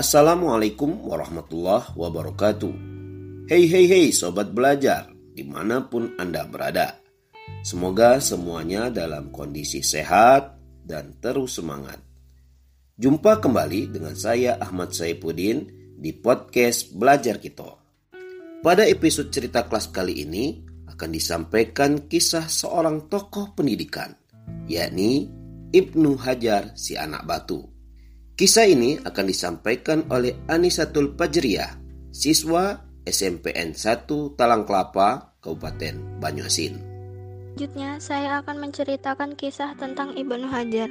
Assalamualaikum warahmatullahi wabarakatuh. Hey hey hey sobat belajar di mana pun Anda berada. Semoga semuanya dalam kondisi sehat dan terus semangat. Jumpa kembali dengan saya Ahmad Saifuddin di podcast Belajar Kita. Pada episode cerita kelas kali ini akan disampaikan kisah seorang tokoh pendidikan, yakni Ibnu Hajar si anak batu. Kisah ini akan disampaikan oleh Anisatul Pajriyah, siswa SMPN 1 Talang Kelapa, Kabupaten Banyuasin. Selanjutnya, saya akan menceritakan kisah tentang Ibnu Hajar.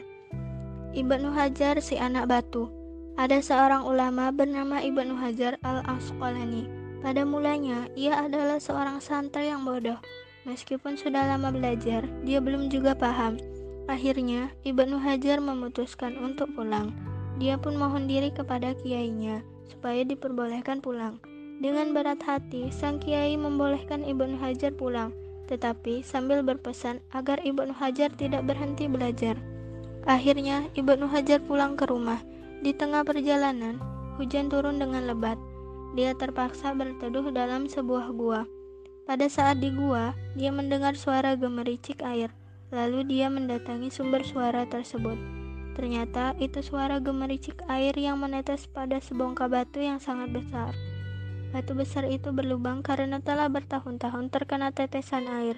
Ibnu Hajar si anak batu. Ada seorang ulama bernama Ibnu Hajar al-Asqalani. Pada mulanya, ia adalah seorang santri yang bodoh. Meskipun sudah lama belajar, dia belum juga paham. Akhirnya, Ibnu Hajar memutuskan untuk pulang. Dia pun mohon diri kepada kiainya supaya diperbolehkan pulang. Dengan berat hati, sang kiai membolehkan Ibnu Hajar pulang, tetapi sambil berpesan agar Ibnu Hajar tidak berhenti belajar. Akhirnya, Ibnu Hajar pulang ke rumah. Di tengah perjalanan, hujan turun dengan lebat. Dia terpaksa berteduh dalam sebuah gua. Pada saat di gua, dia mendengar suara gemericik air. Lalu dia mendatangi sumber suara tersebut. Ternyata itu suara gemericik air yang menetes pada sebongkah batu yang sangat besar. Batu besar itu berlubang karena telah bertahun-tahun terkena tetesan air.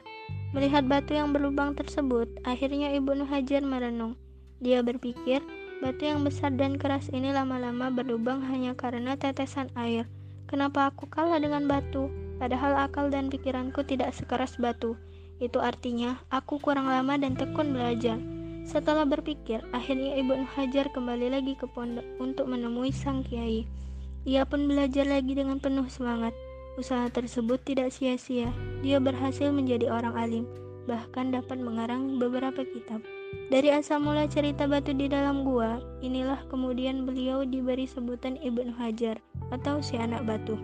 Melihat batu yang berlubang tersebut, akhirnya Ibnu Hajar merenung. Dia berpikir, batu yang besar dan keras ini lama-lama berlubang hanya karena tetesan air. Kenapa aku kalah dengan batu? Padahal akal dan pikiranku tidak sekeras batu. Itu artinya aku kurang lama dan tekun belajar. Setelah berpikir, akhirnya Ibnu Hajar kembali lagi ke pondok untuk menemui sang kiai. Ia pun belajar lagi dengan penuh semangat. Usaha tersebut tidak sia-sia. Dia berhasil menjadi orang alim, bahkan dapat mengarang beberapa kitab. Dari asal mula cerita batu di dalam gua, inilah kemudian beliau diberi sebutan Ibnu Hajar atau si anak batu.